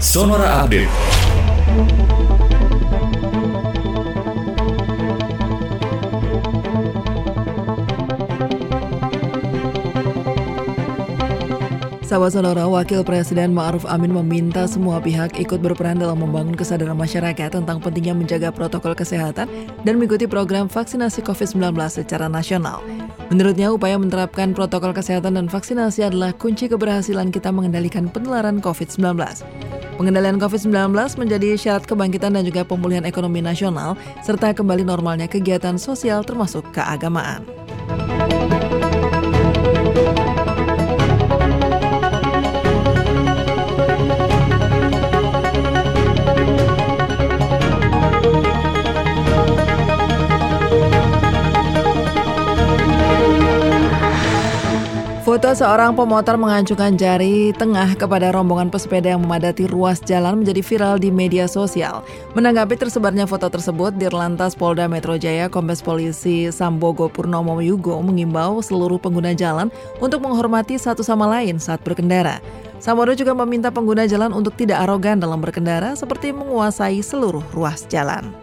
Sonora Update. Sahabat Sonora, Wakil Presiden Ma'ruf Amin meminta semua pihak ikut berperan dalam membangun kesadaran masyarakat tentang pentingnya menjaga protokol kesehatan dan mengikuti program vaksinasi COVID-19 secara nasional. Menurutnya, upaya menerapkan protokol kesehatan dan vaksinasi adalah kunci keberhasilan kita mengendalikan penularan COVID-19. Pengendalian COVID-19 menjadi syarat kebangkitan dan juga pemulihan ekonomi nasional, serta kembali normalnya kegiatan sosial termasuk keagamaan. Foto seorang pemotor mengancungkan jari tengah kepada rombongan pesepeda yang memadati ruas jalan menjadi viral di media sosial. Menanggapi tersebarnya foto tersebut, Dirlantas Polda Metro Jaya Kombes Polisi Sambogo Purnomo Yugo mengimbau seluruh pengguna jalan untuk menghormati satu sama lain saat berkendara. Sambodo juga meminta pengguna jalan untuk tidak arogan dalam berkendara seperti menguasai seluruh ruas jalan.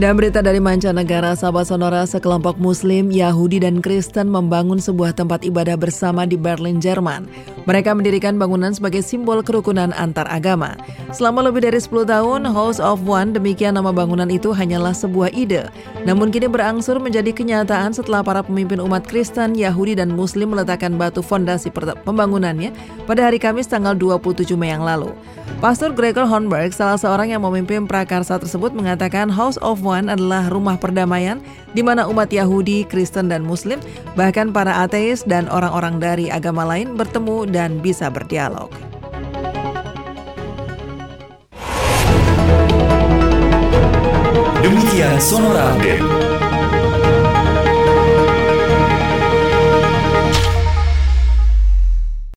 Dan berita dari mancanegara, sahabat sonora sekelompok muslim, Yahudi, dan Kristen membangun sebuah tempat ibadah bersama di Berlin, Jerman. Mereka mendirikan bangunan sebagai simbol kerukunan antar agama. Selama lebih dari 10 tahun, House of One, demikian nama bangunan itu hanyalah sebuah ide. Namun kini berangsur menjadi kenyataan setelah para pemimpin umat Kristen, Yahudi, dan Muslim meletakkan batu fondasi pembangunannya pada hari Kamis tanggal 27 Mei yang lalu. Pastor Gregor Hornberg, salah seorang yang memimpin prakarsa tersebut, mengatakan House of One adalah rumah perdamaian di mana umat Yahudi, Kristen, dan Muslim, bahkan para ateis dan orang-orang dari agama lain bertemu dan bisa berdialog. Demikian Sonora Update.